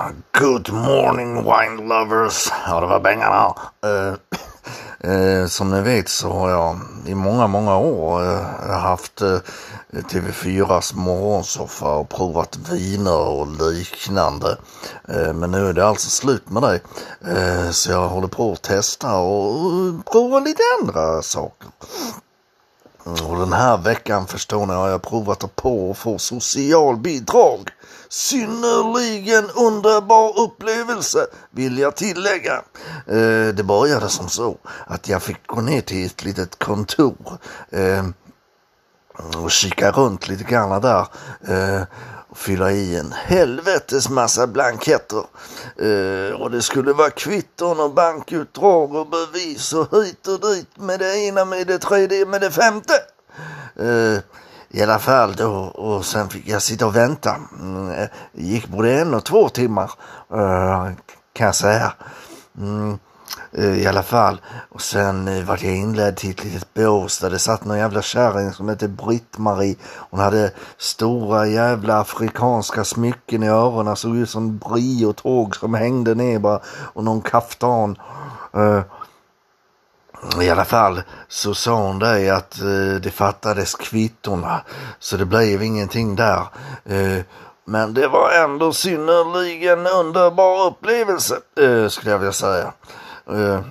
Ah, good morning wine lovers. Ja, det var bängarna. Uh, uh, som ni vet så har jag i många, många år uh, haft TV4s morgonsoffa och provat viner och liknande. Men nu är det alltså slut med det. Så jag håller på att testa och prova lite andra saker. Mm, och den här veckan förstår ni har jag provat att på och få socialbidrag. Synnerligen underbar upplevelse vill jag tillägga. Eh, det började som så att jag fick gå ner till ett litet kontor eh, och kika runt lite grann där. Eh, Fylla i en helvetes massa blanketter. Eh, och det skulle vara kvitton och bankutdrag och bevis och hit och dit med det ena, med det tredje, med det femte. Eh, i alla fall då och sen fick jag sitta och vänta. Det gick både en och två timmar eh, kan jag säga. Mm, Eh, I alla fall. Och sen eh, vart jag inledd till ett litet bås där det satt någon jävla kärring som hette Britt-Marie. Hon hade stora jävla afrikanska smycken i öronen. Såg ut som brio-tåg som hängde ner bara. Och någon kaftan. Eh, I alla fall så sa hon det att det fattades kvittorna så det blev ingenting där. Men det var ändå synnerligen underbar upplevelse skulle jag vilja säga. Eh,